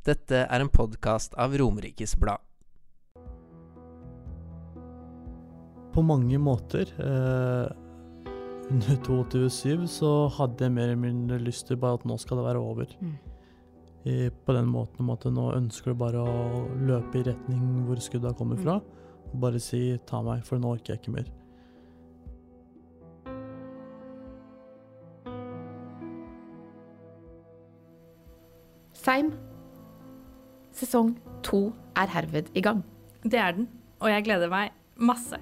Dette er en podkast av Romerikes Blad. På mange måter eh, Under 22.7 så hadde jeg mer eller mindre lyst til bare at nå skal det være over. Mm. I, på den måten om at nå ønsker du bare å løpe i retning hvor skuddet kommer fra. Mm. bare si 'ta meg', for nå orker jeg ikke mer. Seim. Sesong to er herved i gang. Det er den, og jeg gleder meg masse.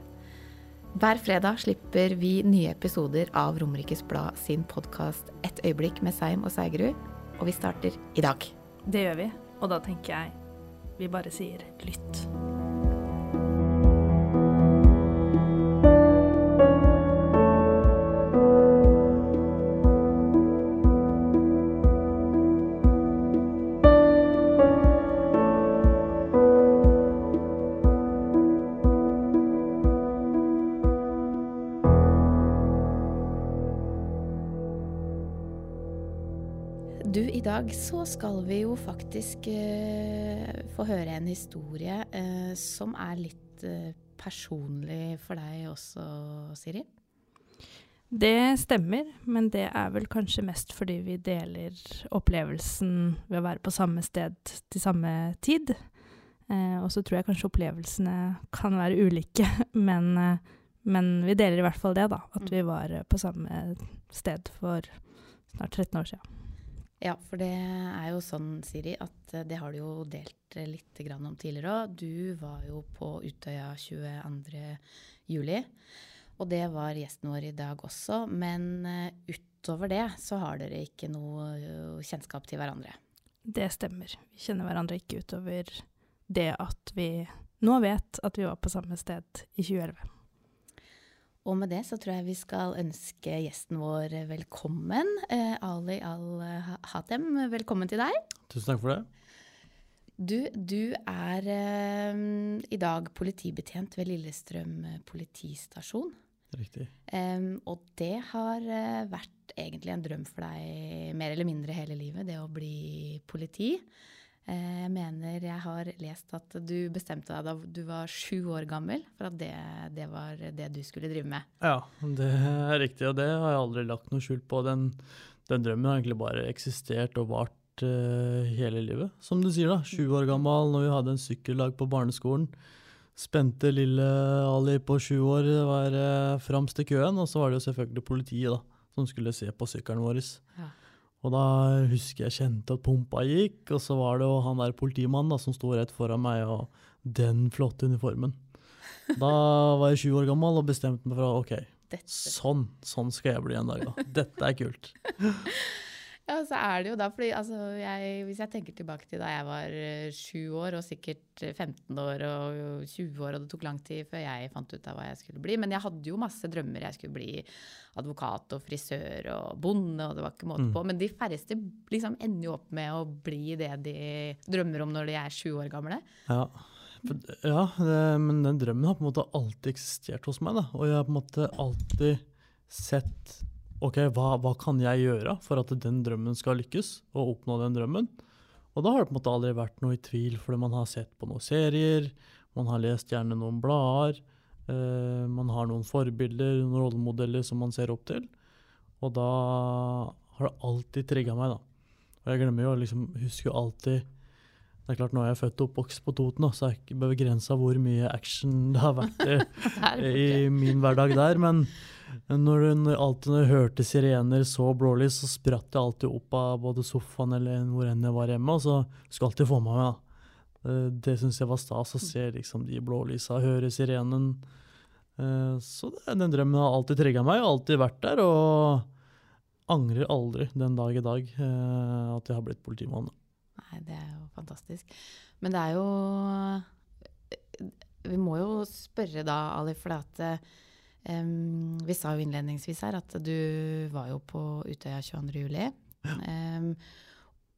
Hver fredag slipper vi nye episoder av Romerikes Blad sin podkast Et øyeblikk med Seim og Seigerud, og vi starter i dag. Det gjør vi, og da tenker jeg vi bare sier lytt. Dag så skal vi jo faktisk eh, få høre en historie eh, som er litt eh, personlig for deg også, Siri. Det stemmer, men det er vel kanskje mest fordi vi deler opplevelsen ved å være på samme sted til samme tid. Eh, og så tror jeg kanskje opplevelsene kan være ulike, men, eh, men vi deler i hvert fall det, da. At vi var på samme sted for snart 13 år siden. Ja, for det er jo sånn, Siri, at eh, det har du jo delt eh, litt om tidligere òg. Du var jo på Utøya 22. juli, og det var gjesten vår i dag også. Men eh, utover det så har dere ikke noe kjennskap til hverandre. Det stemmer. Vi kjenner hverandre ikke utover det at vi nå vet at vi var på samme sted i 2011. Og med det så tror jeg vi skal ønske gjesten vår velkommen. Eh, Ali Al-Hatem, velkommen til deg. Tusen takk for det. Du, du er eh, i dag politibetjent ved Lillestrøm politistasjon. Riktig. Em, og det har eh, vært egentlig en drøm for deg mer eller mindre hele livet, det å bli politi. Eh, Jeg mener jeg har lest at du bestemte deg da du var sju år gammel for at det, det var det du skulle drive med. Ja, det er riktig, og det har jeg aldri lagt noe skjul på. Den, den drømmen har egentlig bare eksistert og vart uh, hele livet. Som du sier, da. Sju år gammel, når vi hadde en sykkellag på barneskolen. Spente lille Ali på sju år var uh, framst i køen, og så var det jo selvfølgelig politiet da, som skulle se på sykkelen vår. Ja. Og da husker jeg kjente at pumpa gikk, og så var det jo han der politimannen da, som sto rett foran meg, og den flotte uniformen. Da var jeg 20 år gammel og bestemte meg for at ok, sånn, sånn skal jeg bli en dag da. Dette er kult. Ja, så er det jo da, fordi altså, jeg, hvis jeg tenker tilbake til da jeg var eh, sju år, og sikkert eh, 15 år og 20 år, og det tok lang tid før jeg fant ut av hva jeg skulle bli. Men jeg hadde jo masse drømmer. Jeg skulle bli advokat og frisør og bonde, og det var ikke måte Mm. på. Men de færreste liksom ender jo opp med å bli det de drømmer om når de er sju år gamle. Ja, ja det, men den drømmen har på en måte alltid eksistert hos meg. Da. Og jeg har på en måte alltid sett ok, hva, hva kan jeg gjøre for at den drømmen skal lykkes, og oppnå den drømmen. Og da har det på en måte aldri vært noe i tvil, fordi man har sett på noen serier, man har lest gjerne noen blader, eh, man har noen forbilder, noen rollemodeller som man ser opp til. Og da har det alltid trigga meg, da. Og jeg glemmer jo, liksom, husker jo alltid det er klart, Nå er jeg født og oppvokst på Toten, så så er jeg ikke begrensa hvor mye action det har vært i, i min hverdag der. Men når når alltid når jeg hørte sirener, så blålys, så spratt jeg alltid opp av både sofaen eller hvor enn jeg var hjemme. Og så skulle jeg alltid få meg med. Eh, Det syns jeg var stas å se liksom, de blålysa, høre sirenen. Eh, Så den drømmen har alltid trigga meg, alltid vært der. Og angrer aldri den dag i dag eh, at jeg har blitt politimann. Nei, det er jo fantastisk. Men det er jo Vi må jo spørre da, Ali, for at em, Vi sa jo innledningsvis her at du var jo på Utøya 22. juli. Em,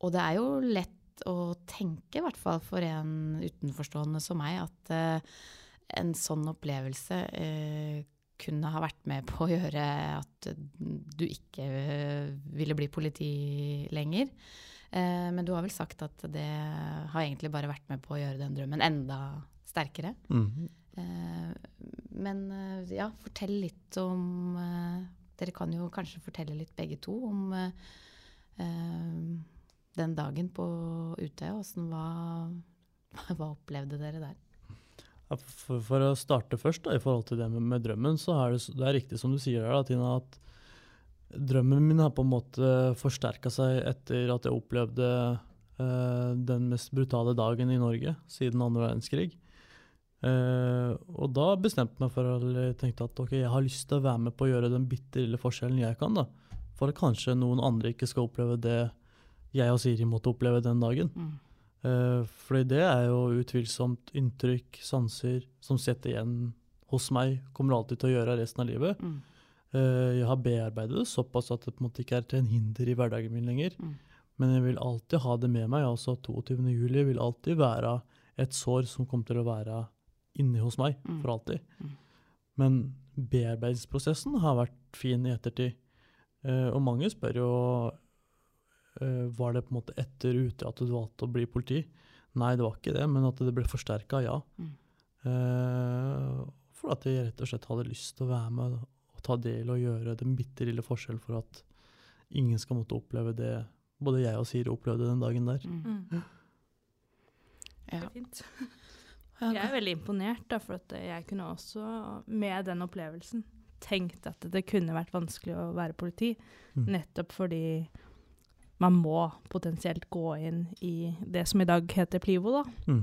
og det er jo lett å tenke, i hvert fall for en utenforstående som meg, at uh, en sånn opplevelse uh, kunne ha vært med på å gjøre at du ikke eh, ville bli politi lenger. Uh, men du har vel sagt at det har egentlig bare vært med på å gjøre den drømmen enda sterkere. Mm. Eh, men eh, ja, fortell litt om eh, Dere kan jo kanskje fortelle litt begge to om den dagen på Utøya. Åssen hva, hva opplevde dere der? For, for å starte først da, i forhold til det med, med drømmen, så er det, det er riktig som du sier da, Tina, at drømmen min har på en måte forsterka seg etter at jeg opplevde eh, den mest brutale dagen i Norge siden andre verdenskrig. Eh, og da bestemte jeg meg for eller tenkte at ok, jeg har lyst til å være med på å gjøre den bitte lille forskjellen jeg kan, da. For at kanskje noen andre ikke skal oppleve det jeg og Siri måtte oppleve den dagen. Mm. Uh, fordi det er jo utvilsomt inntrykk, sanser, som sitter igjen hos meg. Kommer alltid til å gjøre resten av livet. Mm. Uh, jeg har bearbeidet det såpass at det på en måte ikke er til en hinder i hverdagen min lenger. Mm. Men jeg vil alltid ha det med meg. altså 22. juli vil alltid være et sår som kommer til å være inni hos meg Mm. for alltid. Mm. Men bearbeidingsprosessen har vært fin i ettertid. Uh, og mange spør jo uh, var det på en måte etter ute at du valgte å bli politi. Nei, det var ikke det, men at det ble forsterka, ja. Mm. Uh, for at jeg rett og slett hadde lyst til å være med og ta del og gjøre den bitte lille forskjell for at ingen skal måtte oppleve det både jeg og Siri opplevde den dagen der. Mm. Ja. Det er fint. Jeg er veldig imponert, da, for at jeg kunne også, med den opplevelsen, tenkt at det kunne vært vanskelig å være politi. Mm. Nettopp fordi man må potensielt gå inn i det som i dag heter PLIVO, da. Mm.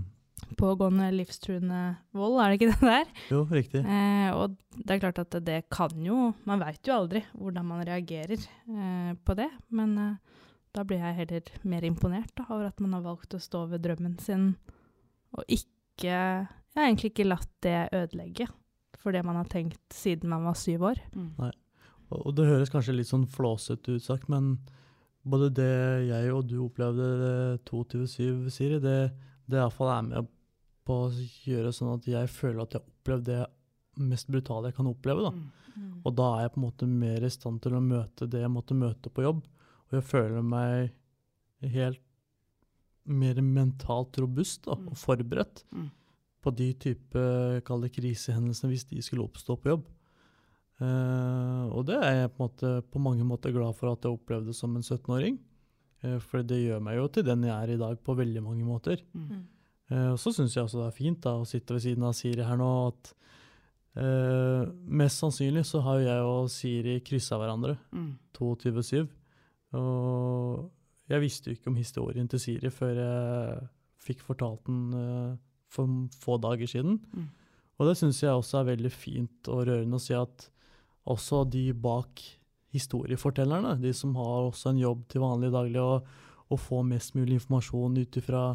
Pågående livstruende vold, er det ikke det der? Jo, riktig. Eh, og det er klart at det kan jo Man veit jo aldri hvordan man reagerer eh, på det, men eh, da blir jeg heller mer imponert da, over at man har valgt å stå ved drømmen sin og ikke Jeg har egentlig ikke latt det ødelegge for det man har tenkt siden man var syv år. Mm. Og og det høres kanskje litt sånn flåsete ut sagt, men både det jeg og du opplevde 22-7, Siri, det, det iallfall er med på å gjøre sånn at jeg føler at jeg har opplevd det mest brutale jeg kan oppleve. da. Mm. Og da er jeg på en måte mer i stand til å møte det jeg måtte møte på jobb. Og jeg føler meg helt mer mentalt robust da, Mm. og forberedt Mm. på de type det krisehendelsene hvis de skulle oppstå på jobb. Uh, og det er jeg på, en måte, på mange måter glad for at jeg opplevde som en 17-åring. Uh, for det gjør meg jo til den jeg er i dag på veldig mange måter. Mm. Uh, og så syns jeg også det er fint da, å sitte ved siden av Siri her nå. at eh, Mest sannsynlig så har jo jeg og Siri kryssa hverandre Mm. 22-7. Og jeg visste jo ikke om historien til Siri før jeg fikk fortalt den eh, for få dager siden. Mm. Og det syns jeg også er veldig fint og rørende å si at også de bak historiefortellerne, de som har også en jobb til vanlig daglig, og, og få mest mulig informasjon ut ifra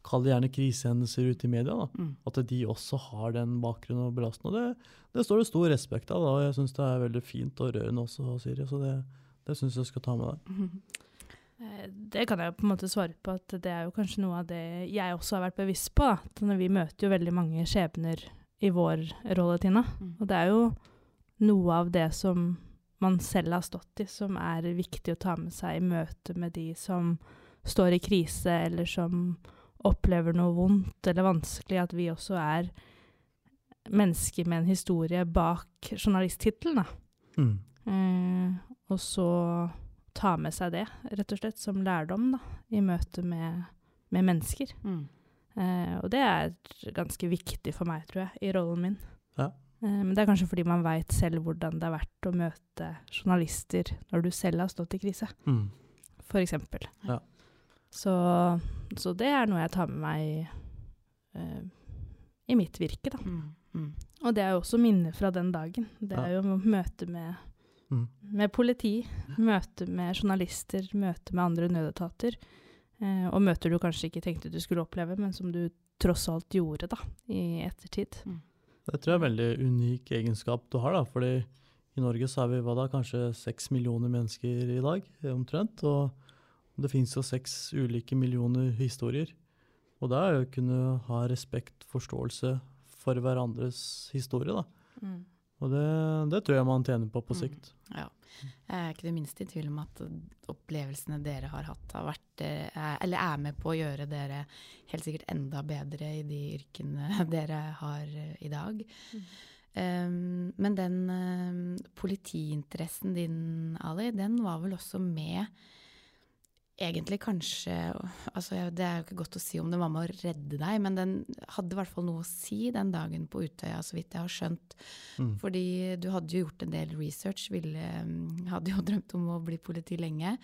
Kall det gjerne krisehendelser ute i media. Mm. At de også har den bakgrunnen og belastningen. Og det, det står det stor respekt av, da, og jeg syns det er veldig fint og rørende også, Siri. Så det, det syns jeg skal ta med deg. Mm. Eh, Det kan jeg på en måte svare på at det er jo kanskje noe av det jeg også har vært bevisst på. At vi møter jo veldig mange skjebner i vår rolle, Tina. Mm. Og det er jo noe av det som man selv har stått i, som er viktig å ta med seg i møte med de som står i krise, eller som opplever noe vondt eller vanskelig, at vi også er mennesker med en historie bak journalisttittelen. da. Mm. Eh, og så ta med seg det, rett og slett, som lærdom da, i møte med, med mennesker. Mm. Eh, og det er ganske viktig for meg, tror jeg, i rollen min. Ja. Eh, men det er kanskje fordi man veit selv hvordan det har vært å møte journalister når du selv har stått i krise, Mm. for eksempel. Ja. Så, så det er noe jeg tar med meg eh, i mitt virke, da. Mm. Mm. Og det er jo også minner fra den dagen. Det Ja. er jo møte med Mm. med politi, møte med journalister, møte med andre nødetater. Eh, og møter du kanskje ikke tenkte du skulle oppleve, men som du tross alt gjorde da, i ettertid. Det tror jeg er en veldig unik egenskap du har, da. Fordi i Norge så er vi hva da, kanskje seks millioner mennesker i dag, omtrent. Og det finnes jo seks ulike millioner historier. Og det er jo å kunne ha respekt, forståelse for hverandres historie, da. Mm. Og det, det tror jeg man tjener på på Mm. sikt. Ja. Jeg er ikke det minste i tvil om at opplevelsene dere har hatt, har vært, eh, er, eller er med på å gjøre dere helt sikkert enda bedre i de yrkene dere har eh, i dag. Um, men den eh, politiinteressen din, Ali, den var vel også med Egentlig kanskje altså Det er jo ikke godt å si om det var med å redde deg, men den hadde i hvert fall noe å si den dagen på Utøya, så vidt jeg har skjønt. Mm. Fordi du hadde jo gjort en del research, ville, hadde jo drømt om å bli politi lenge.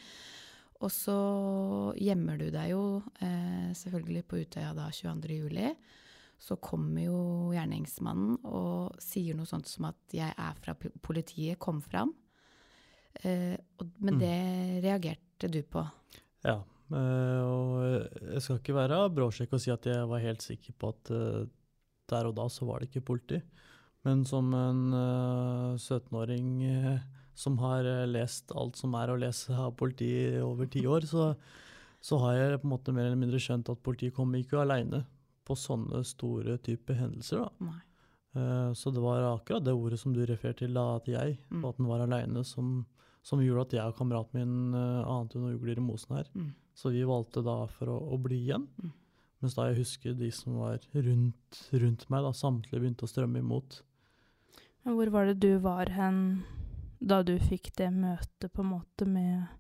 Og så gjemmer du deg jo eh, selvfølgelig på Utøya da 22. juli. Så kommer jo gjerningsmannen og sier noe sånt som at 'jeg er fra politiet, kom fram'. Eh, og, men Mm. det reagerte du på. Ja. eh, og jeg skal ikke være bråsjekk og si at jeg var helt sikker på at eh, der og da så var det ikke politi. Men som en eh, 17-åring eh, som har lest alt som er å lese av politi over ti år, så, så har jeg på en måte mer eller mindre skjønt at politiet kommer ikke aleine på sånne store typer hendelser. da. Nei. Så det var akkurat det ordet som du refererte til, da, at jeg, Mm. at den var aleine, som, som gjorde at jeg og kameraten min uh, ante noen ugler i mosen her. Mm. Så vi valgte da for å, å bli igjen. Mm. Mens da jeg husker de som var rundt, rundt meg, da samtlige begynte å strømme imot. Men hvor var det du var hen da du fikk det møtet på en måte med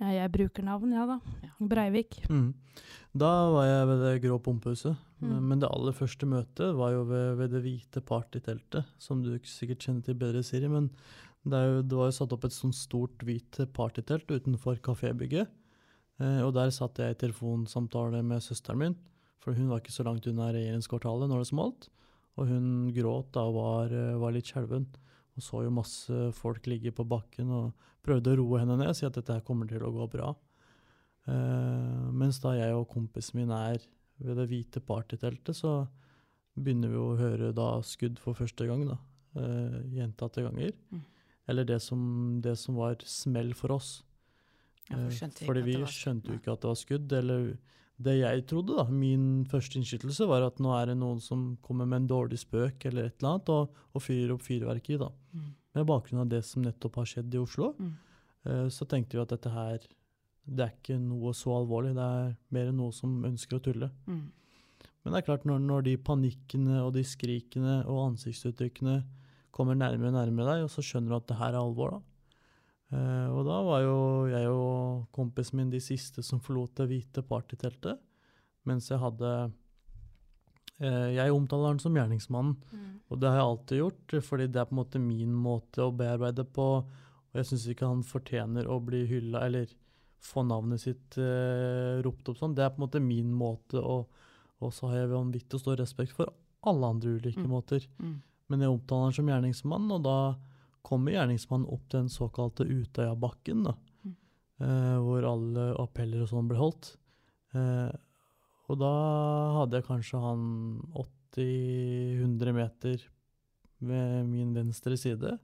Ja, jeg bruker navn, ja da. Ja. Breivik. Mm. Da var jeg ved det grå pumpehuset. Mm. Men, men det aller første møtet var jo ved, ved det hvite partyteltet, som du sikkert kjenner til bedre, Siri. Men det, jo, det var jo satt opp et sånt stort hvit partytelt utenfor kafébygget. Eh, og der satt jeg i telefonsamtale med søsteren min, for hun var ikke så langt unna regjeringskvartalet når det smalt. Og hun gråt da og var, eh, var litt skjelven. Og så jo masse folk ligge på bakken og prøvde å roe henne ned og si at dette her kommer til å gå bra. Eh, mens da jeg og kompisen min er ved det hvite partyteltet, så begynner vi å høre da skudd for første gang, da. eh, gjentatte ganger. Mm. Eller det som, det som var smell for oss. Eh, Fordi vi skjønte jo ikke at det var skudd. Eller det jeg trodde, da, min første innskytelse, var at nå er det noen som kommer med en dårlig spøk eller et eller annet, og, og fyrer opp fyrverkeri, da. Mm. Med bakgrunn av det som nettopp har skjedd i Oslo, Mm. eh, så tenkte vi at dette her det er ikke noe så alvorlig, det er mer noe som ønsker å tulle. Mm. Men det er klart, når, når de panikkene og de skrikene og ansiktsuttrykkene kommer nærmere og nærmere deg, og så skjønner du at det her er alvor, da. Uh, og da var jo jeg og kompisen min de siste som forlot det hvite partyteltet, mens jeg hadde uh, Jeg omtaler han som gjerningsmannen, og det har jeg alltid gjort, fordi det er på en måte min måte å bearbeide på, og jeg syns ikke han fortjener å bli hylla eller få navnet sitt uh, ropt opp sånn. Det er på en måte min måte, og, og så har jeg vanvittig stor respekt for alle andre ulike Mm. måter. Mm. Men jeg omtaler han som gjerningsmann, og da kommer gjerningsmannen opp den såkalte Utøyabakken, da. Mm. Eh, hvor alle appeller og sånn ble holdt. Eh, og da hadde jeg kanskje han 80-100 meter ved min venstre side.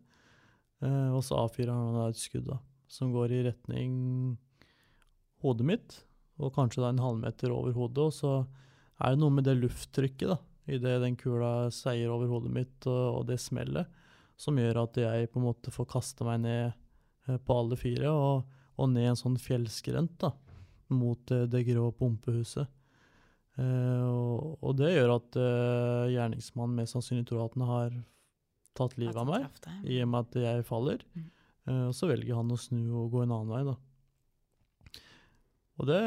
Eh, og så avfyrer han da et skudd da, som går i retning hodet mitt, og kanskje da en halvmeter over hodet. Og så er det noe med det lufttrykket da, idet den kula seier over hodet mitt, og, og det smellet, som gjør at jeg på en måte får kaste meg ned eh, på alle fire, og, og ned en sånn fjellskrent da, mot eh, det grå pumpehuset. Eh, og, og det gjør at eh, gjerningsmannen mest sannsynlig tror at han har tatt livet av meg, i og med at jeg faller. Mm. Eh, så velger han å snu og gå en annen vei, da. Og det,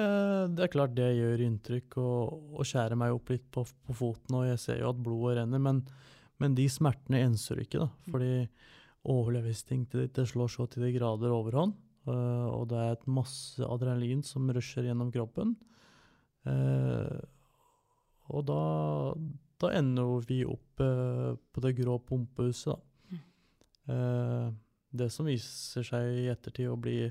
det er klart det gjør inntrykk og, og skjærer meg opp litt på, på foten, og jeg ser jo at blodet renner, men, men de smertene enser ikke, da. Mm. Fordi overlevelsesinstinktet ditt det slår så til de grader overhånd, uh, og det er et masse adrenalin som rusher gjennom kroppen. Uh, og da, da ender vi opp uh, på det grå pumpehuset, da. Mm. Det som viser seg i ettertid å bli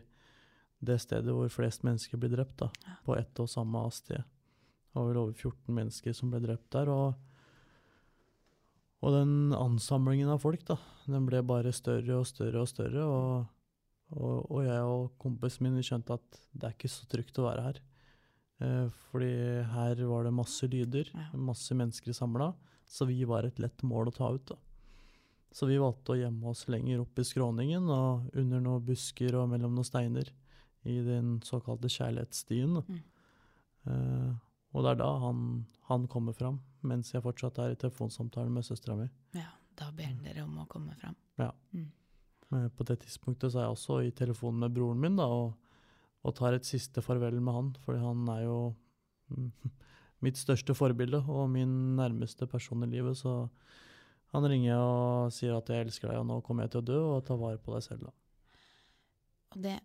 det stedet hvor flest mennesker blir drept, da, Ja. på ett og samme sted. Det var vel over 14 mennesker som ble drept der, og, og den ansamlingen av folk, da, den ble bare større og større og større, og, og, og jeg og kompisen min skjønte at det er ikke så trygt å være her. Eh, fordi her var det masse lyder, Ja. masse mennesker samla, så vi var et lett mål å ta ut, da. Så vi valgte å gjemme oss lenger opp i skråningen og under noen busker og mellom noen steiner i den såkalte kjærlighetsstien. Mm. Uh, og det er da han, han kommer fram, mens jeg fortsatt er i telefonsamtalen med søstera mi. Ja, da ber han dere om å komme fram. Eh, På det tidspunktet så er jeg også i telefonen med broren min da, og, og tar et siste farvel med han, fordi han er jo mm, mitt største forbilde og min nærmeste person i livet. Så han ringer og sier at jeg elsker deg, og nå kommer jeg til å dø, og ta vare på deg selv. da. Og det,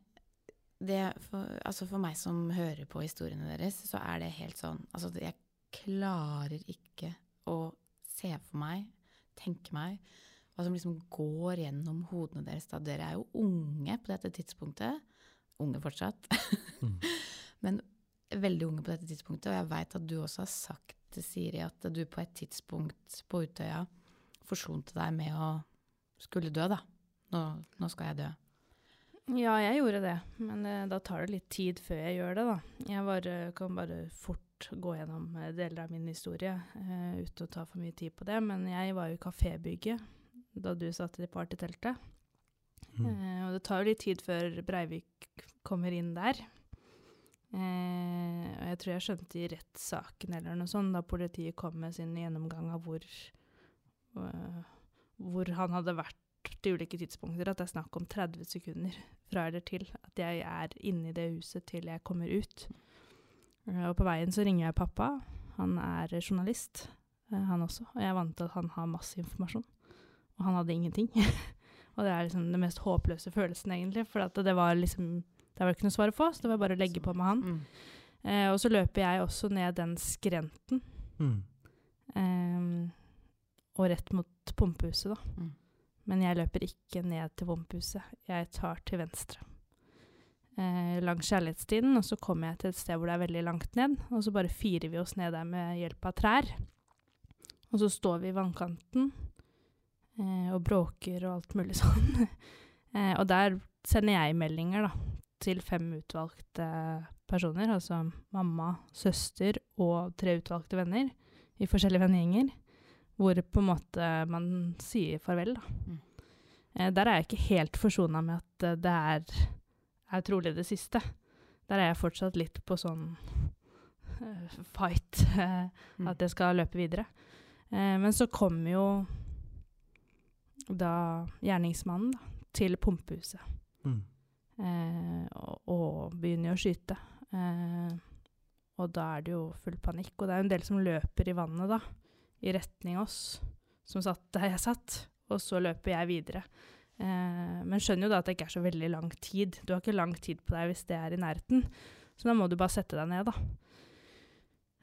det for, altså for meg som hører på historiene deres, så er det helt sånn Altså, jeg klarer ikke å se for meg, tenke meg, hva som liksom går gjennom hodene deres da. Dere er jo unge på dette tidspunktet. Unge fortsatt. Mm. Men veldig unge på dette tidspunktet. Og jeg veit at du også har sagt til Siri at du på et tidspunkt på Utøya forsonte deg med å skulle dø, da. Nå, nå skal jeg dø. Ja, jeg gjorde det, men uh, da tar det litt tid før jeg gjør det, da. Jeg bare, kan bare fort gå gjennom eh, deler av min historie uh, uten å ta for mye tid på det. Men jeg var jo i kafébygget da du satt i partyteltet. Mm. Uh, og det tar jo litt tid før Breivik kommer inn der. Uh, og jeg tror jeg skjønte i rettssaken eller noe sånt, da politiet kom med sin gjennomgang av hvor, uh, hvor han hadde vært til ulike tidspunkter, at det er snakk om 30 sekunder fra eller til at jeg er inne i det huset til jeg kommer ut. Eh, og på veien så ringer jeg pappa. Han er journalist, eh, han også. Og jeg er vant til at han har masse informasjon. Og han hadde ingenting. og det er liksom den mest håpløse følelsen, egentlig. For at det var liksom Det var ikke noe svar å få, så det var bare å legge på med han. Mm. Eh, og så løper jeg også ned den skrenten. Mm. eh, og rett mot pumpehuset, da. Mm. Men jeg løper ikke ned til pumpehuset. Jeg tar til venstre. Eh, langs kjærlighetsstien, og så kommer jeg til et sted hvor det er veldig langt ned. Og så bare firer vi oss ned der med hjelp av trær. Og så står vi i vannkanten eh, og bråker og alt mulig sånn. eh, og der sender jeg meldinger da, til fem utvalgte personer, altså mamma, søster og tre utvalgte venner i forskjellige vennegjenger, hvor på en måte man sier farvel. Da. Mm. Eh, der er jeg ikke helt forsona med at eh, det er, er trolig det siste. Der er jeg fortsatt litt på sånn uh, fight, Mm. at jeg skal løpe videre. Eh, men så kommer jo da gjerningsmannen da, til pumpehuset Mm. eh, og, og begynner å skyte. Eh, og da er det jo full panikk. Og det er jo en del som løper i vannet, da, i retning oss, som satt der jeg satt. Og så løper jeg videre. Eh, men skjønner jo da at det ikke er så veldig lang tid. Du har ikke lang tid på deg hvis det er i nærheten. Så da må du bare sette deg ned, da.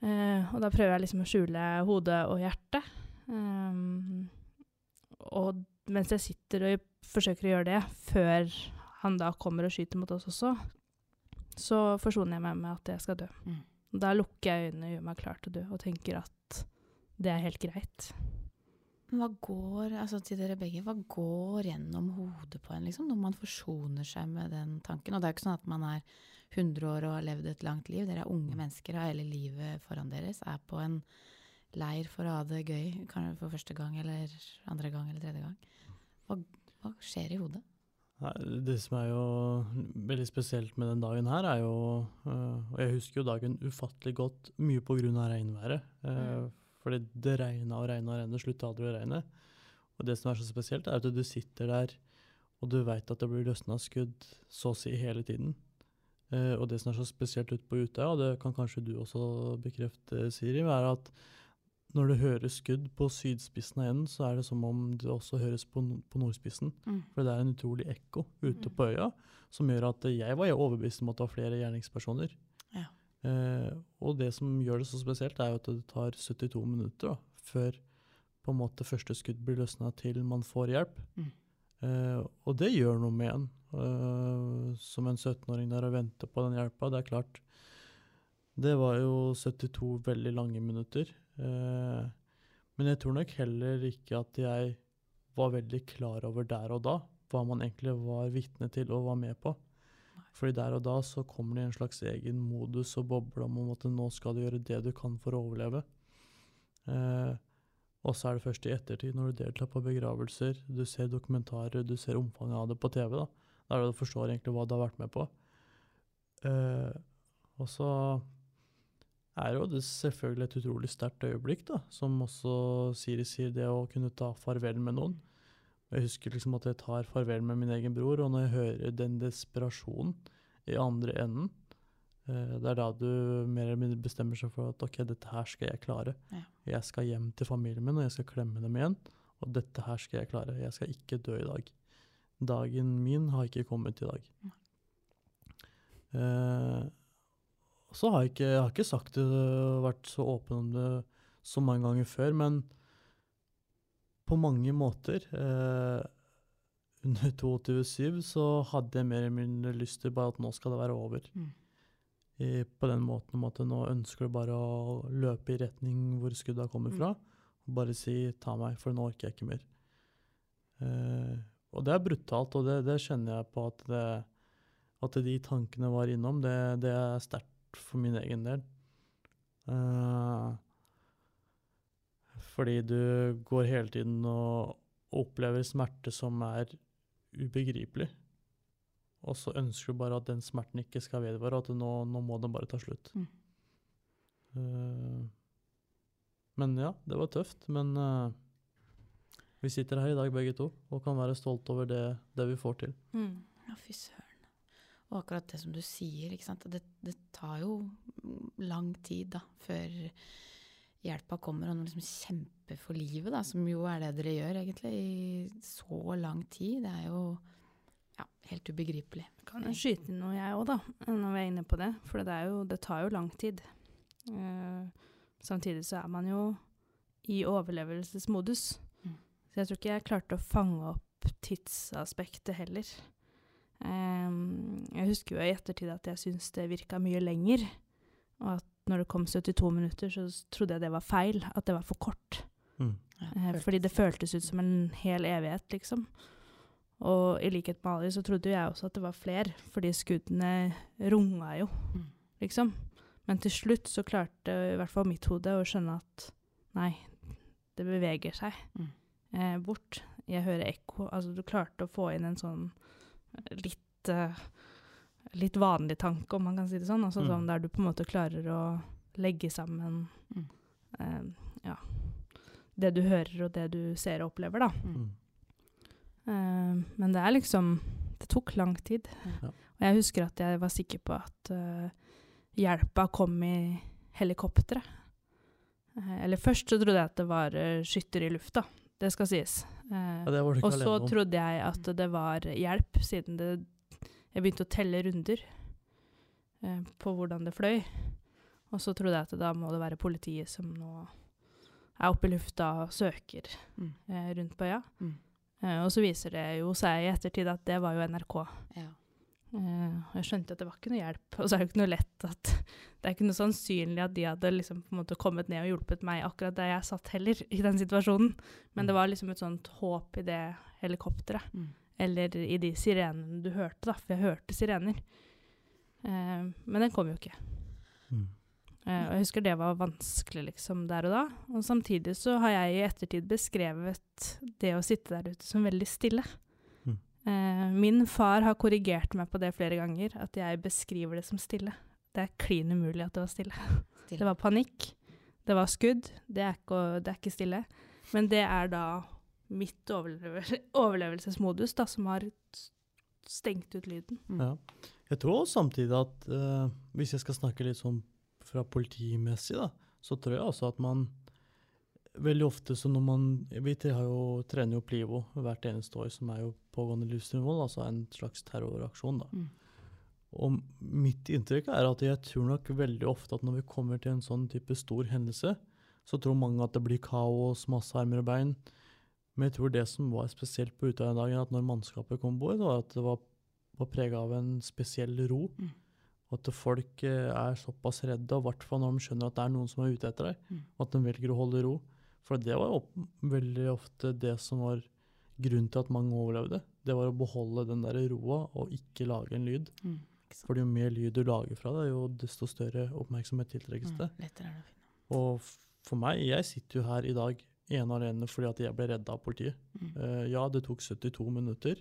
Eh, og da prøver jeg liksom å skjule hodet og hjertet. Eh, og mens jeg sitter og forsøker å gjøre det, før han da kommer og skyter mot oss også, så forsoner jeg meg med at jeg skal dø. Mm. Da lukker jeg øynene og gjør meg klar til å dø, og tenker at det er helt greit. Hva går, altså til dere begge, hva går gjennom hodet på en liksom, når man forsoner seg med den tanken? Og det er jo ikke sånn at man er 100 år og har levd et langt liv. Dere er unge mennesker, har hele livet foran deres. Er på en leir for å ha det gøy, kanskje for første gang eller andre gang eller tredje gang. Hva, hva skjer i hodet? Det som er jo veldig spesielt med den dagen her, er jo øh, Og jeg husker jo dagen ufattelig godt, mye på grunn av regnværet. Uh, Mm. Fordi det regna og regna og regna, slutta aldri å regne. Og det som er så spesielt, er at du sitter der, og du veit at det blir løsna skudd så å si hele tiden. Uh, og det som er så spesielt ute på Utøya, og det kan kanskje du også bekrefte, Siri, er at når du hører skudd på sydspissen av enden, så er det som om det også høres på, på nordspissen. Mm. For det er en utrolig ekko ute Mm. på øya, som gjør at jeg var overbevist om at det var flere gjerningspersoner. Ja. Eh, og det som gjør det så spesielt, er jo at det tar 72 minutter da, før på en måte første skudd blir løsna til man får hjelp. Mm. Eh, og det gjør noe med en, eh, som en 17-åring der og venter på den hjelpa. Det er klart, det var jo 72 veldig lange minutter. Eh, men jeg tror nok heller ikke at jeg var veldig klar over der og da hva man egentlig var vitne til og var med på. Fordi der og da så kommer det i en slags egen modus og boble om at nå skal du gjøre det du kan for å overleve. Eh, Og så er det først i ettertid, når du deltar på begravelser, du ser dokumentarer, du ser omfanget av det på TV, da. Da er det du forstår egentlig hva du har vært med på. Eh, og så er jo det selvfølgelig et utrolig sterkt øyeblikk, da, som også Siri sier, det å kunne ta farvel med noen. Jeg husker liksom at jeg tar farvel med min egen bror, og når jeg hører den desperasjonen i andre enden, eh, det er da du mer eller mindre bestemmer seg for at ok, dette her skal jeg klare. Ja. Jeg skal hjem til familien min, og jeg skal klemme dem igjen. Og dette her skal jeg klare. Jeg skal ikke dø i dag. Dagen min har ikke kommet i dag. Ja. Eh, så har jeg ikke, jeg har ikke sagt det, vært så åpen om det så mange ganger før, men på mange måter eh, Under 22.7 så hadde jeg mer eller mindre lyst til bare at nå skal det være over. Mm. I, på den måten om at nå ønsker du bare å løpe i retning hvor skuddet kommer fra. Og bare si 'ta meg, for nå orker jeg ikke mer'. Eh, og det er brutalt, og det, det kjenner jeg på at det, at de tankene var innom, det, det er sterkt for min egen del. Eh, fordi du går hele tiden og opplever smerte som er ubegripelig. Og så ønsker du bare at den smerten ikke skal vedvare, at nå, nå må den bare ta slutt. Mm. Uh, men ja, det var tøft. Men uh, vi sitter her i dag begge to og kan være stolte over det, det vi får til. Mm. Ja, fy søren. Og akkurat det som du sier. Det, det tar jo lang tid da, før hjelpa kommer, og man liksom kjemper for livet, da, som jo er det dere gjør egentlig i så lang tid. Det er jo ja, helt ubegripelig. Kan jeg skyte inn noe, jeg òg, da, når vi er inne på det. For det, er jo, det tar jo lang tid. Uh, samtidig så er man jo i overlevelsesmodus. Mm. Så jeg tror ikke jeg klarte å fange opp tidsaspektet heller. Um, jeg husker jo i ettertid at jeg syns det virka mye lenger. Og at når det kom 72 minutter, så trodde jeg det var feil. At det var for kort. Mm. Ja, Eh, fordi det føltes ut som en hel evighet, liksom. Og i likhet med Ali så trodde jeg også at det var flere, fordi skuddene runga jo, Mm. liksom. Men til slutt så klarte i hvert fall mitt hode å skjønne at nei, det beveger seg Mm. eh, bort. Jeg hører ekko. Altså du klarte å få inn en sånn litt eh, litt vanlig tanke, om man kan si det sånn. Altså Mm. sånn der du på en måte klarer å legge sammen Mm. eh, ja, det du hører og det du ser og opplever, da. Mm. Mm. Eh, men det er liksom Det tok lang tid. Ja. Og jeg husker at jeg var sikker på at uh, hjelpa kom i helikopteret. Eh, eller først så trodde jeg at det var uh, skytter i lufta. Det skal sies. Eh, Ja, det var du ikke og så trodde jeg at det var hjelp, siden det, jeg begynte å telle runder eh, på hvordan det fløy. Og så trodde jeg at da må det være politiet som nå er oppe i lufta og søker Mm. eh, rundt på øya. Mm. Eh, og så viser det jo seg i ettertid at det var jo NRK. Ja. Eh, jeg skjønte at det var ikke noe hjelp. Og så er det jo ikke noe lett at Det er ikke noe sannsynlig at de hadde liksom på en måte kommet ned og hjulpet meg akkurat der jeg satt heller, i den situasjonen. Men det var liksom et sånt håp i det helikopteret. Eller i de sirenene du hørte, da. For jeg hørte sirener. Eh, men den kom jo ikke. Mm. Eh, og jeg husker det var vanskelig liksom der og da. Og samtidig så har jeg i ettertid beskrevet det å sitte der ute som veldig stille. Mm. Eh, min far har korrigert meg på det flere ganger, at jeg beskriver det som stille. Det er klin umulig at det var stille. Stille. Det var panikk, det var skudd, det er ikke, det er ikke stille. Men det er da mitt overlevel overlevelsesmodus da, som har stengt ut lyden. Mm. Ja. Jeg tror også samtidig at uh, hvis jeg skal snakke litt sånn fra politimessig, da, så tror jeg også at man veldig ofte så når man Vi har jo, trener jo Plivo hvert eneste år, som er jo pågående livsnivå, altså en slags terroraksjon. da. Mm. Og mitt inntrykk er at jeg tror nok veldig ofte at når vi kommer til en sånn type stor hendelse, så tror mange at det blir kaos, masse armer og bein. Men jeg tror det som var spesielt på Utøya-dagen, at når mannskapet kom bort, var at det var, var prega av en spesiell ro. Mm. Og at folk eh, er såpass redde, og i hvert fall når de skjønner at det er noen som er ute etter deg. Mm. Og at de velger å holde ro. For det var opp, veldig ofte det som var grunnen til at mange overlevde. Det var å beholde den der roa og ikke lage en lyd. Mm. For jo mer lyd du lager fra deg, jo desto større oppmerksomhet tiltrekkes det. Mm. Det finne. Og for meg, jeg sitter jo her i dag ene og alene fordi at jeg ble redda av politiet. Mm. Uh, ja, det tok 72 minutter,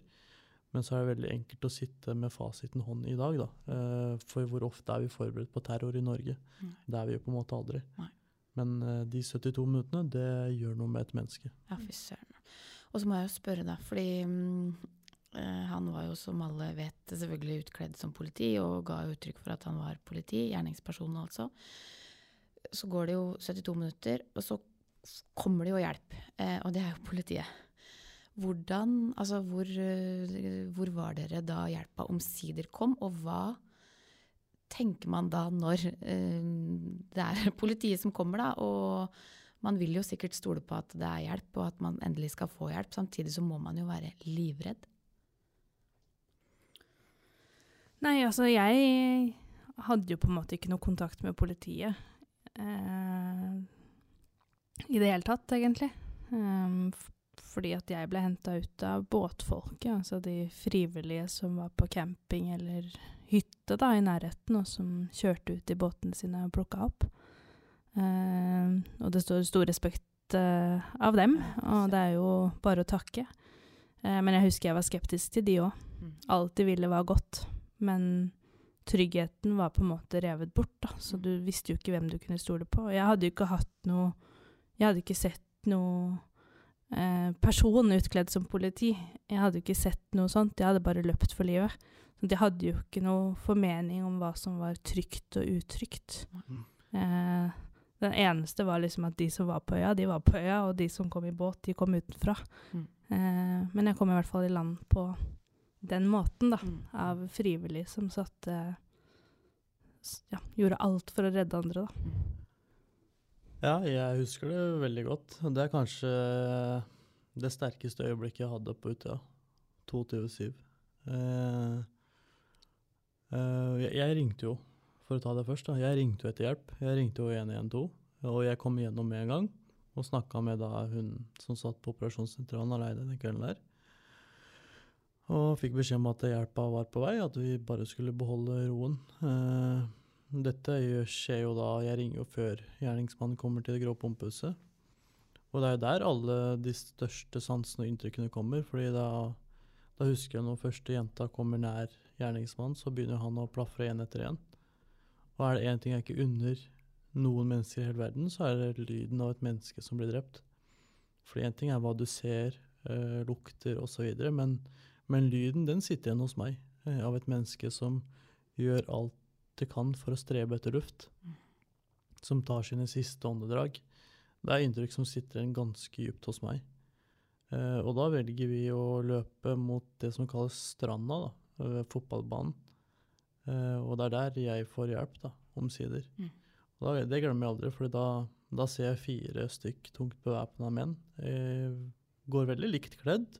men så er det veldig enkelt å sitte med fasiten hånd i dag, da. Uh, for hvor ofte er vi forberedt på terror i Norge? Nei. Det er vi jo på en måte aldri. Nei. Men uh, de 72 minuttene, det gjør noe med et menneske. Ja, fy søren. Og så må jeg jo spørre, da, fordi eh, han var jo, som alle vet, selvfølgelig utkledd som politi, og ga uttrykk for at han var politi, gjerningsperson altså. Så går det jo 72 minutter, og så kommer det jo hjelp, eh, og det er jo politiet. Hvordan, altså hvor, eh, hvor var dere da hjelpa omsider kom, og hva tenker man da når eh, det er politiet som kommer, da, og man vil jo sikkert stole på at det er hjelp, og at man endelig skal få hjelp. Samtidig så må man jo være livredd. Nei, altså jeg hadde jo på en måte ikke noe kontakt med politiet. Eh, I det hele tatt, egentlig. Um, fordi at jeg ble henta ut av båtfolket, altså de frivillige som var på camping eller hytte da i nærheten, og som kjørte ut i båtene sine og plukka opp. Eh, og det står stor respekt uh, av dem, og det er jo bare å takke. Uh, men jeg husker jeg var skeptisk til de òg. Alt de ville var godt, men tryggheten var på en måte revet bort, da, så du visste jo ikke hvem du kunne stole på. Og jeg hadde jo ikke hatt noe Jeg hadde ikke sett noe eh, person utkledd som politi. Jeg hadde ikke sett noe sånt, jeg hadde bare løpt for livet. Så de hadde jo ikke noe formening om hva som var trygt og utrygt. Mm. Eh, den eneste var liksom at de som var på øya, de var på øya, og de som kom i båt, de kom utenfra. Mm. Eh, men jeg kom i hvert fall i land på den måten, da. Mm. Av frivillige som satte s- Ja, gjorde alt for å redde andre, da. Ja, jeg husker det veldig godt. Det er kanskje det sterkeste øyeblikket jeg hadde på Utøya. 22.7. Eh, eh, jeg ringte jo, for å ta det først, da. Jeg ringte jo etter hjelp. Jeg ringte jo 112, og jeg kom igjennom med en gang. Og snakka med da hun som satt på operasjonssentralen aleine den kvelden der. Og fikk beskjed om at hjelpa var på vei, at vi bare skulle beholde roen. Eh, dette skjer jo da Jeg ringer jo før gjerningsmannen kommer til det grå pumpehuset. Og det er jo der alle de største sansene og inntrykkene kommer. fordi da, da husker jeg når første jenta kommer nær gjerningsmannen, så begynner han å plafre én etter én. Og er det én ting jeg ikke unner noen mennesker i hele verden, så er det lyden av et menneske som blir drept. For én ting er hva du ser, øh, lukter osv., men, men lyden den sitter igjen hos meg. Eh, av et menneske som gjør alt det kan for å strebe etter luft. Som tar sine siste åndedrag. Det er inntrykk som sitter igjen ganske dypt hos meg. Eh, og da velger vi å løpe mot det som kalles stranda, da, ved fotballbanen. Eh, og det er der jeg får hjelp, da, omsider. Mm. Og da, det glemmer jeg aldri, for da, da ser jeg fire stykk tungt bevæpna menn. Eh, går veldig likt kledd.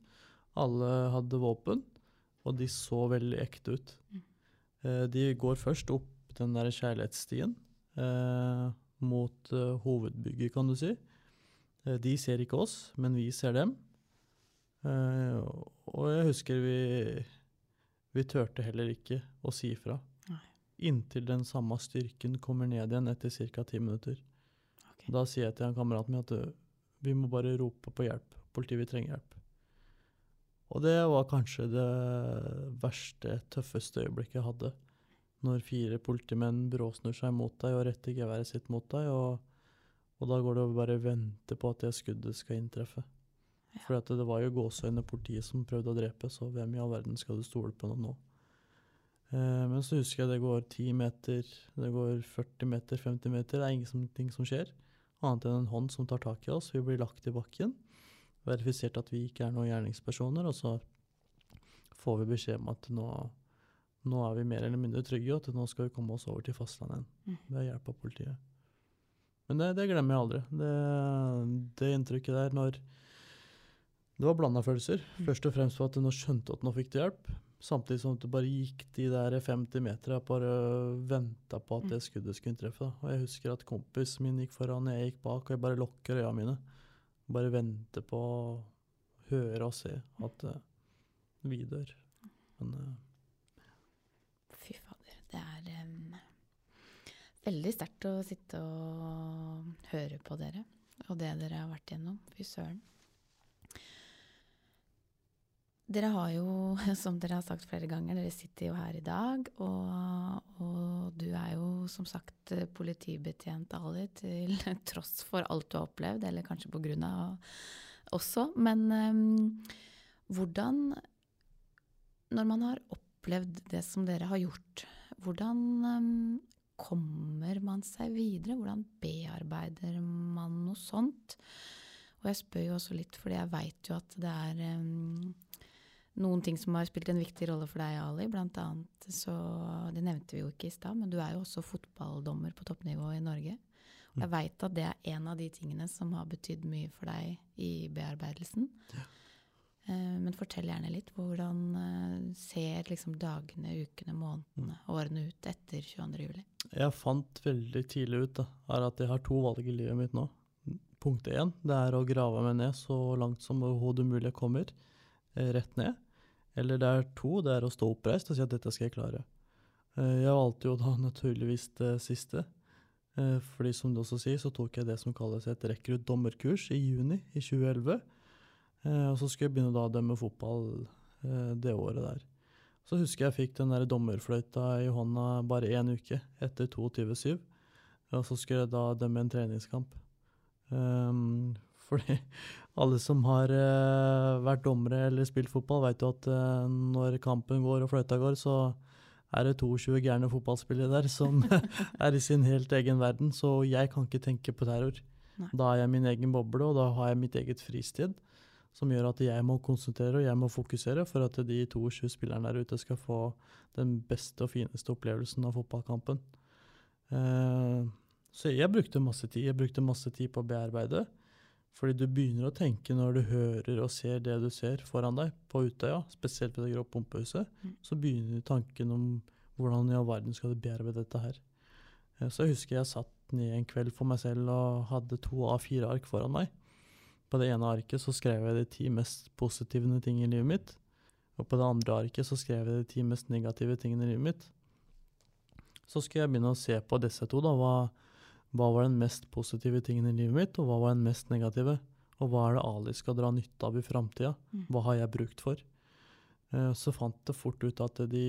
Alle hadde våpen, og de så veldig ekte ut. Mm. Eh, de går først opp den der kjærlighetsstien eh, mot eh, hovedbygget, kan du si. Eh, de ser ikke oss, men vi ser dem. Eh, og jeg husker vi vi turte heller ikke å si ifra. Inntil den samme styrken kommer ned igjen etter ca. ti minutter. Okay. Da sier jeg til kameraten min at vi må bare rope på hjelp. Politiet, vil trenger hjelp. Og det var kanskje det verste, tøffeste øyeblikket jeg hadde. Når fire politimenn bråsnur seg mot deg og retter geværet sitt mot deg, og, og da går det å bare vente på at det skuddet skal inntreffe. Ja. For det var jo gåseøyne politiet som prøvde å drepe, så hvem i all verden skal du stole på nå? Eh, men så husker jeg det går 10 meter, det går 40 meter, 50 meter, det er ingenting som skjer. Annet enn en hånd som tar tak i oss. Vi blir lagt i bakken. Verifisert at vi ikke er noen gjerningspersoner, og så får vi beskjed om at nå, nå er vi mer eller mindre trygge, og at nå skal vi komme oss over til fastlandet igjen. Mm. Ved hjelp av politiet. Men det, det glemmer jeg aldri. Det, det inntrykket der når Det var blanda følelser. Mm. Først og fremst for at du nå skjønte at nå fikk du hjelp. Samtidig som du bare gikk de der 50 meterne og bare venta på at det skuddet skulle inntreffe. Og jeg husker at kompisen min gikk foran, jeg gikk bak, og jeg bare lukker øya mine. Bare vente på å høre og se at uh, vi dør. Men uh, Fy fader. Det er um, veldig sterkt å sitte og høre på dere. og det dere har vært igjennom. Fy søren. Dere har jo, som dere har sagt flere ganger, dere sitter jo her i dag, og, og du er jo som sagt politibetjent Ali, til tross for alt du har opplevd, eller kanskje på grunn av også. Men um, hvordan Når man har opplevd det som dere har gjort, hvordan um, kommer man seg videre? Hvordan bearbeider man noe sånt? Og jeg spør jo også litt fordi jeg veit jo at det er um, noen ting som har spilt en viktig rolle for deg, Ali. Blant annet så Det nevnte vi jo ikke i stad, men du er jo også fotballdommer på toppnivå i Norge. Og jeg veit at det er en av de tingene som har betydd mye for deg i bearbeidelsen. Ja. Eh, men fortell gjerne litt. Hvordan eh, ser liksom dagene, ukene, månedene, mm. årene ut etter 22.07.? Jeg fant veldig tidlig ut da, at jeg har to valg i livet mitt nå. Punkt én det er å grave meg ned så langt som overhodet mulig jeg kommer. Eh, rett ned. Eller det er to, det er å stå oppreist og si at dette skal jeg klare. Eh, jeg valgte jo da naturligvis det siste. Eh, fordi som du også sier, så tok jeg det som kalles et rekruttdommerkurs i juni i 2011. Og så skulle jeg begynne da å dømme fotball det året der. Så husker jeg fikk den der dommerfløyta i hånda bare én uke etter 22.7. Og så skulle jeg da dømme en treningskamp. Fordi alle som har uh, vært dommere eller spilt fotball, vet jo at uh, når kampen går og fløyta går, så er det 22 gærne fotballspillere der som er i sin helt egen verden. Så jeg kan ikke tenke på terror. Nei. Da er jeg min egen boble, og da har jeg mitt eget fristed. Som gjør at jeg må konsentrere og jeg må fokusere for at de 22 spillerne der ute skal få den beste og fineste opplevelsen av fotballkampen. Uh, så jeg brukte masse tid. Jeg brukte masse tid på å bearbeide. Fordi du begynner å tenke når du hører og ser det du ser foran deg på Utøya, spesielt ved det grå pumpehuset, mm. så begynner tanken om hvordan i all verden skal du bearbeide dette her. Eh, så jeg husker jeg satt ned en kveld for meg selv og hadde to av fire ark foran meg. På det ene arket så skrev jeg de ti mest positive tingene i livet mitt. Og på det andre arket så skrev jeg de ti mest negative tingene i livet mitt. Så skulle jeg begynne å se på disse to. da, hva hva var den mest positive tingen i livet mitt, og hva var den mest negative? Og hva er det Ali skal dra nytte av i framtida? Mm. Hva har jeg brukt for? Uh, så fant det fort ut at de,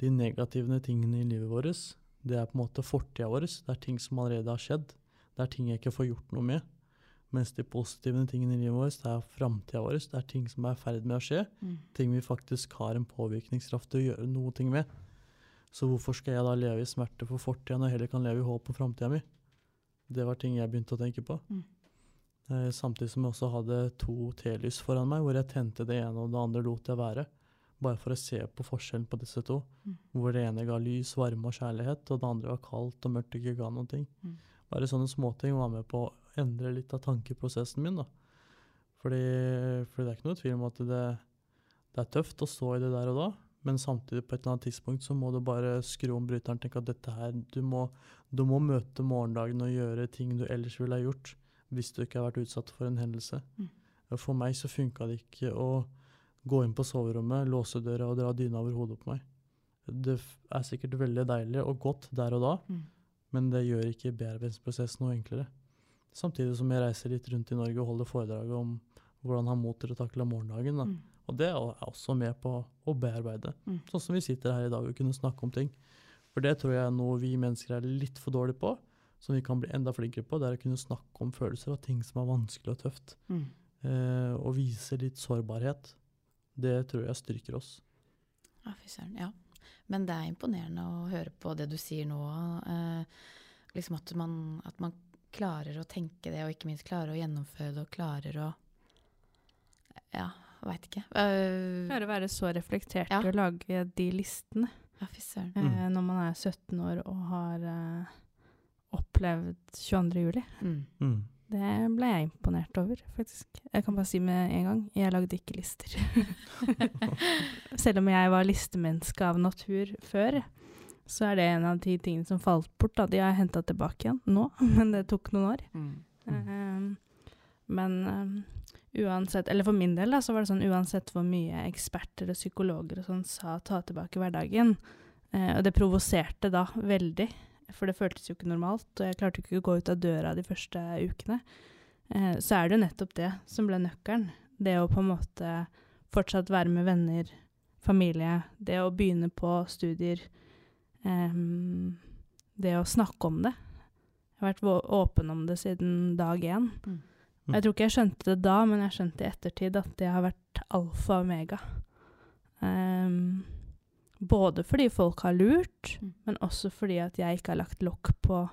de negative tingene i livet vårt, det er på en måte fortida vår. Det er ting som allerede har skjedd. Det er ting jeg ikke får gjort noe med. Mens de positive tingene i livet vårt, det er framtida vår. Det er ting som er i ferd med å skje. Mm. Ting vi faktisk har en påvirkningskraft til å gjøre noe med. Så hvorfor skal jeg da leve i smerte for fortida når jeg heller kan leve i håp for framtida mi? Det var ting jeg begynte å tenke på. Mm. Eh, samtidig som jeg også hadde to telys foran meg, hvor jeg tente det ene og det andre lot jeg være. Bare for å se på forskjellen på disse to. Mm. Hvor det ene ga lys, varme og kjærlighet, og det andre var kaldt og mørkt og ikke ga noen ting. Mm. Bare sånne småting var med på å endre litt av tankeprosessen min. da. Fordi, fordi det er ikke noe tvil om at det, det er tøft å stå i det der og da, men samtidig på et eller annet tidspunkt så må du bare skru om bryteren og tenke at dette her, du må, du må møte morgendagen og gjøre ting du ellers ville ha gjort hvis du ikke har vært utsatt for en hendelse. Mm. For meg så funka det ikke å gå inn på soverommet, låse døra og dra dyna over hodet på meg. Det er sikkert veldig deilig og godt der og da, mm. men det gjør ikke bearbeidingsprosessen noe enklere. Samtidig som jeg reiser litt rundt i Norge og holder foredrag om hvordan ha mot til å takle morgendagen. da. Mm. Og det er også med på å bearbeide. Mm. Sånn som vi sitter her i dag og kunne snakke om ting. For det tror jeg er noe vi mennesker er litt for dårlige på, som vi kan bli enda flinkere på. Det er å kunne snakke om følelser og ting som er vanskelig og tøft. Mm. Eh, og vise litt sårbarhet. Det tror jeg styrker oss. Ja, fy søren. Ja. Men det er imponerende å høre på det du sier nå. Eh, liksom at man, at man klarer å tenke det, og ikke minst klarer å gjennomføre det, og klarer å ja, Veit ikke. Uh, Klarer å være så reflektert ja. og lage de listene. Ja, fy søren. Uh, mm. Når man er 17 år og har uh, opplevd 22. juli. Mm. Mm. Det ble jeg imponert over, faktisk. Jeg kan bare si med en gang, jeg lagde ikke lister. Selv om jeg var listemenneske av natur før, så er det en av de tingene som falt bort. Da. De har jeg henta tilbake igjen nå, men det tok noen år. Mm. men uansett Eller for min del, da, så var det sånn uansett hvor mye eksperter og psykologer og sånn sa 'ta tilbake hverdagen', eh, og det provoserte da veldig, for det føltes jo ikke normalt, og jeg klarte ikke å gå ut av døra de første ukene. eh, så er det jo nettopp det som ble nøkkelen. Det å på en måte fortsatt være med venner, familie, det å begynne på studier. Eh, det å snakke om det. Jeg har vært åpen om det siden dag én. Mm. Jeg tror ikke jeg skjønte det da, men jeg skjønte i ettertid at det har vært alfa og omega. Um, både fordi folk har lurt, Mm. men også fordi at jeg ikke har lagt lokk på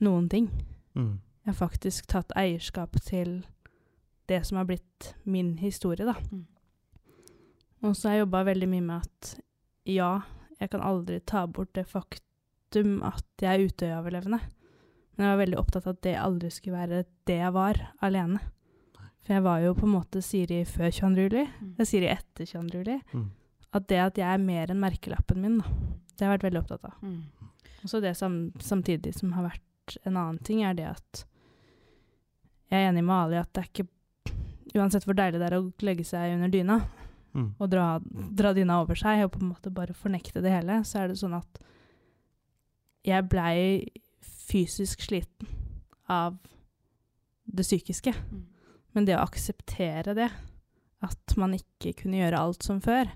noen ting. Mm. Jeg har faktisk tatt eierskap til det som har blitt min historie, da. Mm. Og så har jeg jobba veldig mye med at ja, jeg kan aldri ta bort det faktum at jeg er Utøya-overlevende. Men jeg var veldig opptatt av at det aldri skulle være det jeg var, alene. For jeg var jo på en måte Siri før 22. juli, Mm. er Siri etter 22. juli. Mm. At det at jeg er mer enn merkelappen min, da. Det har jeg vært veldig opptatt av. Mm. Og så det sam samtidig som har vært en annen ting, er det at jeg er enig med Ali at det er ikke Uansett hvor deilig det er å legge seg under dyna Mm. og dra, dra dyna over seg og på en måte bare fornekte det hele, så er det sånn at jeg blei fysisk sliten av det psykiske. Mm. Men det å akseptere det, at man ikke kunne gjøre alt som før,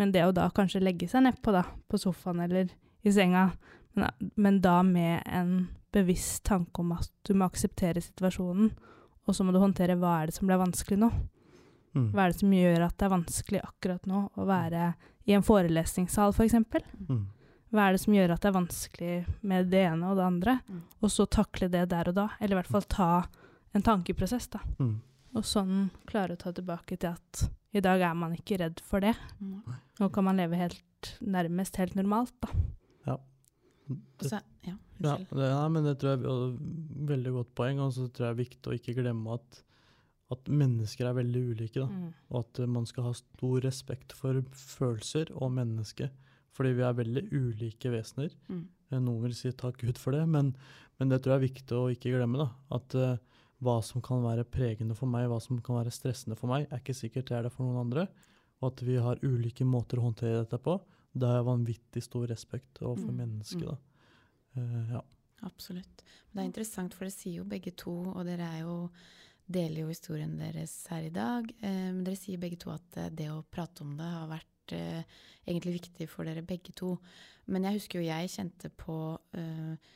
men det å da kanskje legge seg nedpå, da, på sofaen eller i senga, men, men da med en bevisst tanke om at du må akseptere situasjonen, og så må du håndtere hva er det som ble vanskelig nå. Mm. Hva er det som gjør at det er vanskelig akkurat nå å være i en forelesningssal, f.eks.? For Mm. Hva er det som gjør at det er vanskelig med det ene og det andre? Mm. Og så takle det der og da, eller i hvert fall ta en tankeprosess, da. Mm. Og sånn klare å ta tilbake til at i dag er man ikke redd for det. Mm. Nå kan man leve helt, nærmest helt normalt, da. Ja. Det, så, ja, ja, det, nei, men det tror jeg er et veldig godt poeng, og så tror jeg det er viktig å ikke glemme at, at mennesker er veldig ulike. Da. Mm. Og at man skal ha stor respekt for følelser og mennesket. Fordi vi er veldig ulike vesener. Mm. Eh, Noen vil si takk Gud for det, men, men det tror jeg er viktig å ikke glemme. da, At uh, hva som kan være pregende for meg, hva som kan være stressende for meg, er ikke sikkert det er det for noen andre. Og at vi har ulike måter å håndtere dette på. Det jeg vanvittig stor respekt overfor Mm, mennesket. mm. da. Uh, ja. Absolutt. Men det er interessant, for dere sier jo begge to, og dere er jo, deler jo historien deres her i dag, men men dere sier begge to at det å prate om det har vært eh, egentlig viktig for dere begge to. Men jeg husker jo jeg kjente på eh,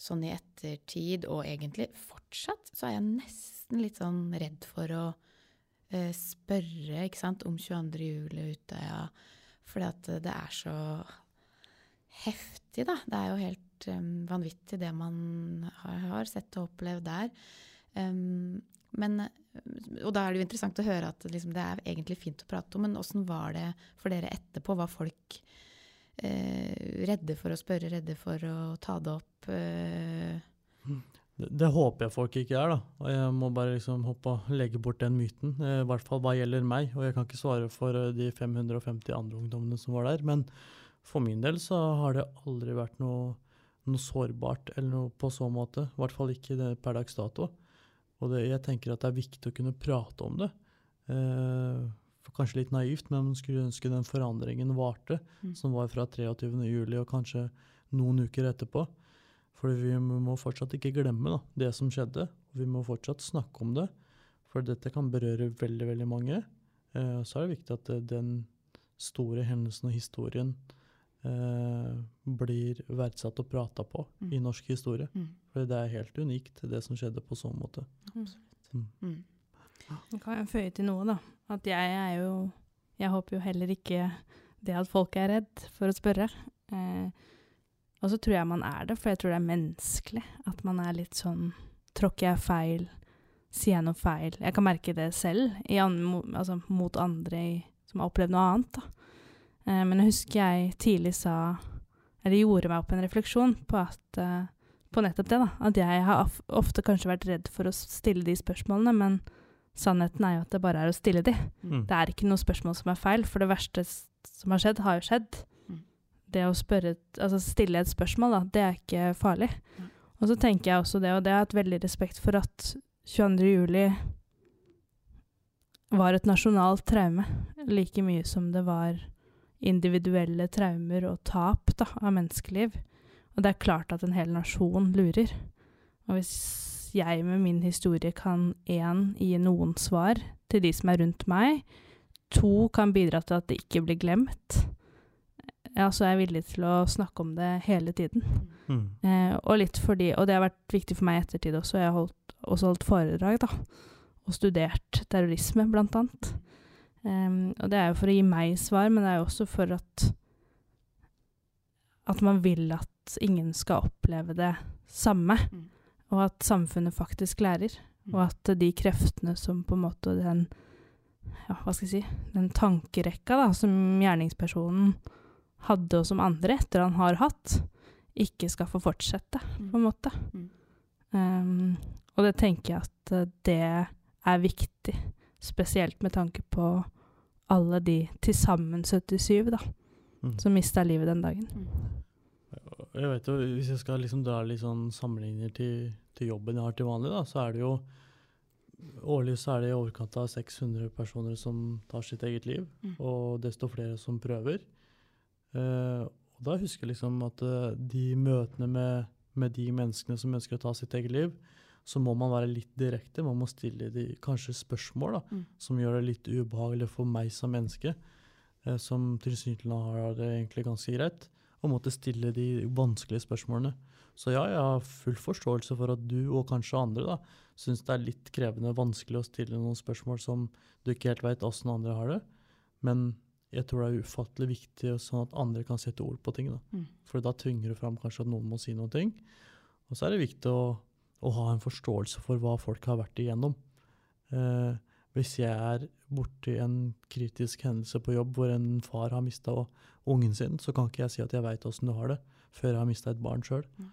sånn i ettertid, og egentlig fortsatt, så er jeg nesten litt sånn redd for å eh, spørre, ikke sant, om 22. juli og Ja. fordi at det er så heftig, da. Det er jo helt um, vanvittig det man har, har sett og opplevd der. Um, men, og da er det jo interessant å høre at liksom, det er egentlig fint å prate om, men åssen var det for dere etterpå? Var folk eh, redde for å spørre, redde for å ta det opp? Eh, Det, det håper jeg folk ikke er, da. Og jeg må bare liksom hoppe og legge bort den myten. eh, I hvert fall hva gjelder meg. Og jeg kan ikke svare for eh, de 550 andre ungdommene som var der. Men for min del så har det aldri vært noe, noe sårbart eller noe på så måte. I hvert fall ikke det per dags dato. Og det, jeg tenker at det er viktig å kunne prate om det. Eh, for kanskje litt naivt, men man skulle ønske den forandringen varte. Mm. Som var fra 23. juli og kanskje noen uker etterpå. For vi må fortsatt ikke glemme da, det som skjedde. og Vi må fortsatt snakke om det, for dette kan berøre veldig veldig mange. Eh, så er det viktig at eh, den store hendelsen og historien eh, blir verdsatt og prata på Mm. i norsk historie. mm, For det er helt unikt, det som skjedde på sånn måte. absolutt. Mm. Mm. Jeg kan jo føye til noe, da. At jeg er jo Jeg håper jo heller ikke det at folk er redd for å spørre. Eh, og så tror jeg man er det, for jeg tror det er menneskelig. At man er litt sånn Tråkker jeg feil? Sier jeg noe feil? Jeg kan merke det selv, i an, altså, mot andre i, som har opplevd noe annet. Da. Eh, men jeg husker jeg tidlig sa Eller gjorde meg opp en refleksjon på at eh, på nettopp det, da. At jeg har ofte kanskje vært redd for å stille de spørsmålene, men sannheten er jo at det bare er å stille de. Mm. Det er ikke noe spørsmål som er feil, for det verste som har skjedd, har jo skjedd. Mm. Det å spørre, altså stille et spørsmål, da, det er ikke farlig. Mm. Og så tenker jeg også det, og det har jeg hatt veldig respekt for, at 22. juli var et nasjonalt traume, like mye som det var individuelle traumer og tap da, av menneskeliv. Og det er klart at en hel nasjon lurer. Og hvis jeg med min historie kan én gi noen svar til de som er rundt meg, to kan bidra til at det ikke blir glemt, ja, så er jeg villig til å snakke om det hele tiden. Mm. Eh, og litt fordi, og det har vært viktig for meg i ettertid også, jeg har holdt, også holdt foredrag, da, og studert terrorisme, blant annet. Um, og det er jo for å gi meg svar, men det er jo også for at at man vil at ingen skal oppleve det samme, Mm. og at samfunnet faktisk lærer. Mm. Og at de kreftene som på en måte den ja, hva skal jeg si, den tankerekka da, som gjerningspersonen hadde, og som andre etter han har hatt, ikke skal få fortsette, på en måte. Mm. Um, og det tenker jeg at eh, det er viktig, spesielt med tanke på alle de til sammen 77 da, Mm. som mista livet den dagen. Jeg vet jo, Hvis jeg skal liksom dra litt sånn sammenligner til, til jobben jeg har til vanlig, da, så er det jo Årlig så er det i overkant av 600 personer som tar sitt eget liv, Mm. og desto flere som prøver. Uh, og da husker jeg liksom at uh, de møtene med, med de menneskene som ønsker å ta sitt eget liv, så må man være litt direkte. Man må stille de kanskje spørsmål da, Mm. som gjør det litt ubehagelig for meg som menneske, uh, som tilsynelatende har det egentlig ganske greit og måtte stille de vanskelige spørsmålene. Så ja, jeg har full forståelse for at du, og kanskje andre, da, syns det er litt krevende vanskelig å stille noen spørsmål som du ikke helt veit åssen andre har det. Men jeg tror det er ufattelig viktig sånn at andre kan sette ord på ting. da. Mm. For da tvinger du fram kanskje at noen må si noen ting. Og så er det viktig å, å ha en forståelse for hva folk har vært igjennom. Eh, hvis jeg er borti en kritisk hendelse på jobb hvor en far har mista ungen sin, så kan ikke jeg si at jeg veit åssen du har det, før jeg har mista et barn sjøl. Mm.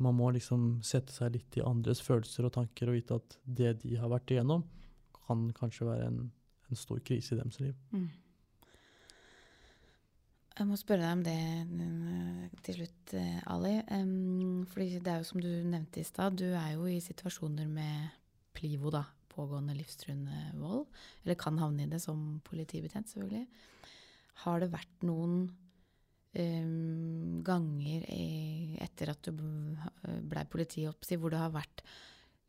Man må liksom sette seg litt i andres følelser og tanker og vite at det de har vært igjennom, kan kanskje være en, en stor krise i deres liv. Mm. Jeg må spørre deg om det eh, til slutt, eh, Ali. Um, fordi det er jo som du nevnte i stad, du er jo i situasjoner med plivo, da. Pågående livstruende vold. Eller kan havne i det som politibetjent, selvfølgelig. Har det vært noen um, ganger i, etter at du blei politioppsi, hvor det har vært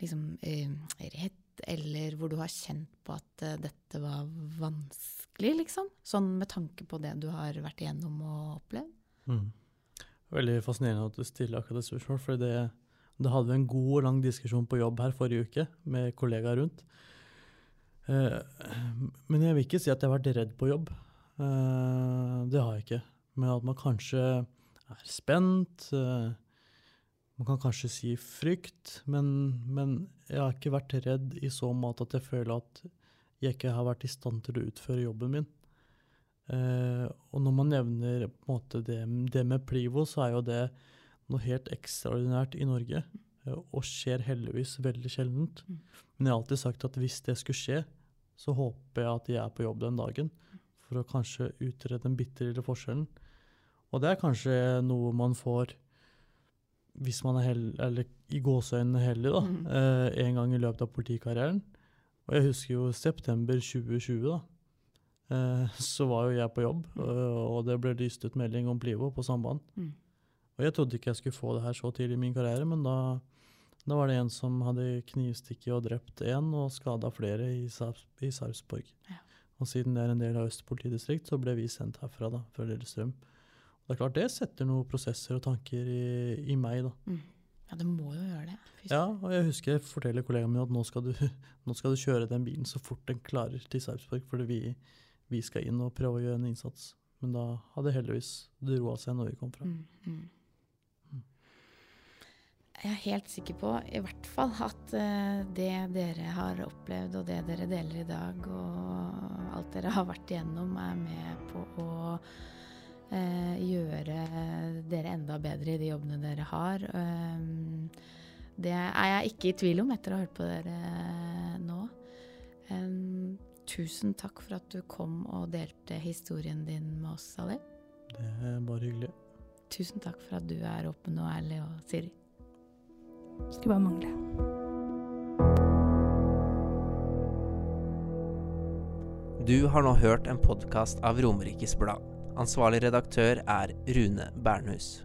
liksom em, redd, eller hvor du har kjent på at uh, dette var vanskelig, liksom? Sånn med tanke på det du har vært igjennom og opplevd? Mm. Veldig fascinerende at du stiller akkurat det spørsmålet, for det, det hadde vi en god og lang diskusjon på jobb her forrige uke med kollegaer rundt. Eh, men jeg vil ikke si at jeg har vært redd på jobb. Eh, det har jeg ikke. Men at man kanskje er spent. eh, man kan kanskje si frykt, men, men jeg har ikke vært redd i så måte at jeg føler at jeg ikke har vært i stand til å utføre jobben min. Og når man nevner måte det, det med Plivo, så er jo det noe helt ekstraordinært i Norge. eh, og skjer heldigvis veldig sjeldent. Mm. Men jeg har alltid sagt at hvis det skulle skje, så håper jeg at jeg er på jobb den dagen. For å kanskje utrede den bitte lille forskjellen. Og det er kanskje noe man får hvis man er heldig, eller i gåseøynene heldig, da, Mm. eh, en gang i løpet av politikarrieren. Og jeg husker jo september 2020, da. Eh, så var jo jeg på jobb, øh, og det ble lyst ut melding om Plivo på samband. Mm. Og jeg trodde ikke jeg skulle få det her så tidlig i min karriere, men da, da var det en som hadde knivstikket og drept én og skada flere i, Sarps- i Sarpsborg. Ja. Og siden det er en del av Øst politidistrikt, så ble vi sendt herfra, da, fra Lillestrøm. Og det er klart det setter noen prosesser og tanker i, i meg, da. Mm. Ja, det må jo gjøre det. Ja, og jeg husker jeg forteller kollegaen min at nå skal, du, nå skal du kjøre den bilen så fort den klarer til Sarpsborg, fordi vi, vi skal inn og prøve å gjøre en innsats. Men da hadde heldigvis det roa seg når vi kom fra. Mm, mm. Jeg er helt sikker på i hvert fall at eh, det dere har opplevd og det dere deler i dag og alt dere har vært igjennom, er med på å eh, gjøre dere enda bedre i de jobbene dere har. Um, det er jeg ikke i tvil om etter å ha hørt på dere nå. Um, tusen takk for at du kom og delte historien din med oss, Ali. Det er bare hyggelig. Tusen takk for at du er åpen og ærlig, og Siri. Skulle bare mangle. Du har nå hørt en podkast av Romerikes Blad. Ansvarlig redaktør er Rune Bernhus.